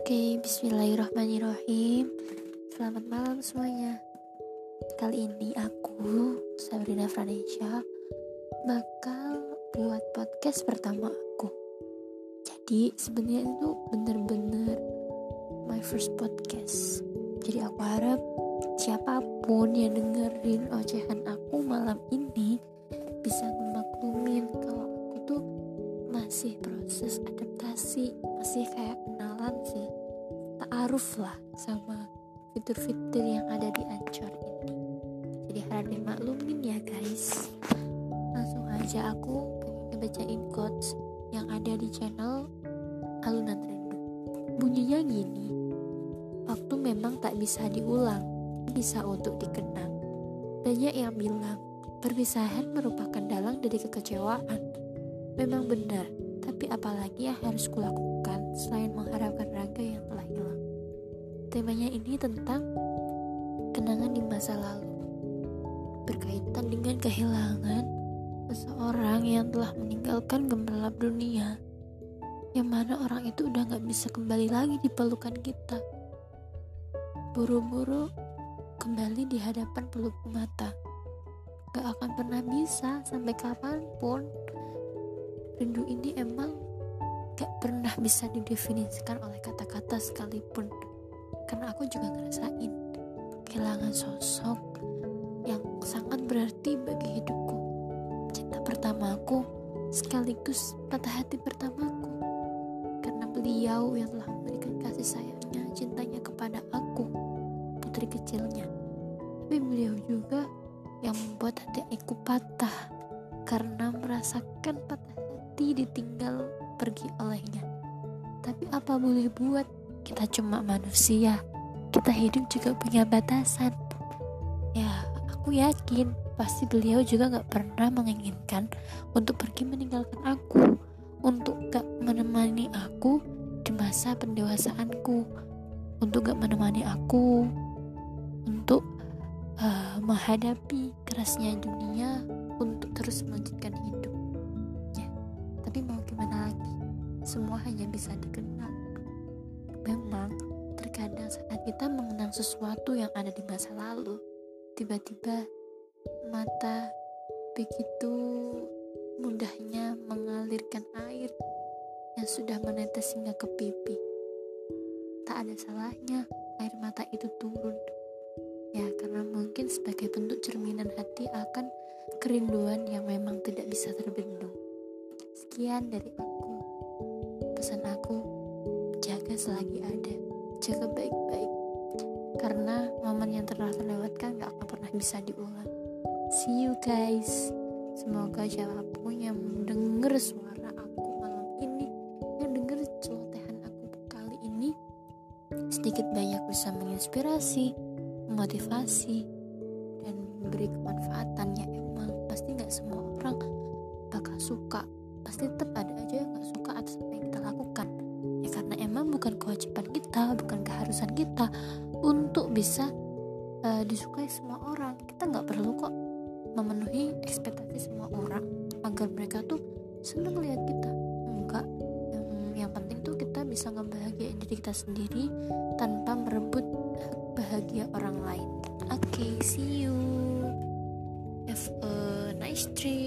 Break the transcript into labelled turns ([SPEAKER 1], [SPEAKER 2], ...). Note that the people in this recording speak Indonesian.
[SPEAKER 1] Oke, bismillahirrahmanirrahim. Selamat malam semuanya. Kali ini aku, Sabrina Franesha Bakal buat podcast pertama aku. Jadi sebenarnya itu bener-bener My first podcast. Jadi aku harap siapa pun yang dengerin ocehan aku malam ini Bisa memaklumin kalau aku tuh masih proses adaptasi Masih kayak ta'aruf lah sama fitur-fitur yang ada di Anchor ini. Jadi harap dimaklumin ya guys. Langsung aja aku ngebacain quotes yang ada di channel Alunan Rindu. Bunyinya gini waktu memang tak bisa diulang bisa untuk dikenang. Banyak yang bilang perpisahan merupakan dalang dari kekecewaan. Memang benar tapi apalagi yang harus kulakukan selain mengharapkan raga yang telah hilang. Temanya ini tentang kenangan di masa lalu, berkaitan dengan kehilangan seseorang yang telah meninggalkan gemerlap dunia, yang mana orang itu udah gak bisa kembali lagi di pelukan kita. Buru-buru kembali di hadapan peluk mata, gak akan pernah bisa sampai kapan pun. Rindu ini emang gak pernah bisa didefinisikan oleh kata-kata sekalipun karena aku juga ngerasain kehilangan sosok yang sangat berarti bagi hidupku cinta pertamaku sekaligus patah hati pertamaku karena beliau yang telah memberikan kasih sayangnya cintanya kepada aku putri kecilnya tapi beliau juga yang membuat hati aku patah karena merasakan patah hati ditinggal pergi olehnya. Tapi apa boleh buat? Kita cuma manusia. Kita hidup juga punya batasan. Ya, aku yakin pasti beliau juga gak pernah menginginkan untuk pergi meninggalkan aku, untuk gak menemani aku di masa pendewasaanku, untuk gak menemani aku, untuk uh, menghadapi kerasnya dunia, untuk terus melanjutkan hidup. Ya, tapi mau gimana lagi? semua hanya bisa dikenal. Memang, terkadang saat kita mengenang sesuatu yang ada di masa lalu, tiba-tiba mata begitu mudahnya mengalirkan air yang sudah menetes hingga ke pipi. Tak ada salahnya air mata itu turun. Ya, karena mungkin sebagai bentuk cerminan hati akan kerinduan yang memang tidak bisa terbendung. Sekian dari aku pesan aku selagi ada jaga baik-baik. Karena momen yang telah terlewatkan gak akan pernah bisa diulang. See you guys. Semoga siapa pun yang mendengar suara aku malam ini yang dengar celotehan aku kali ini sedikit banyak bisa menginspirasi memotivasi dan memberi kemanfaatan ya emang pasti gak semua orang bakal suka. Pasti tetap ada aja yang gak suka bukan kewajiban kita bukan keharusan kita untuk bisa uh, disukai semua orang. Kita nggak perlu kok memenuhi ekspektasi semua orang agar mereka tuh seneng lihat kita. Enggak. Yang, yang penting tuh kita bisa ngebahagiain diri kita sendiri tanpa merebut bahagia orang lain. Oke okay, see you. Have a nice trip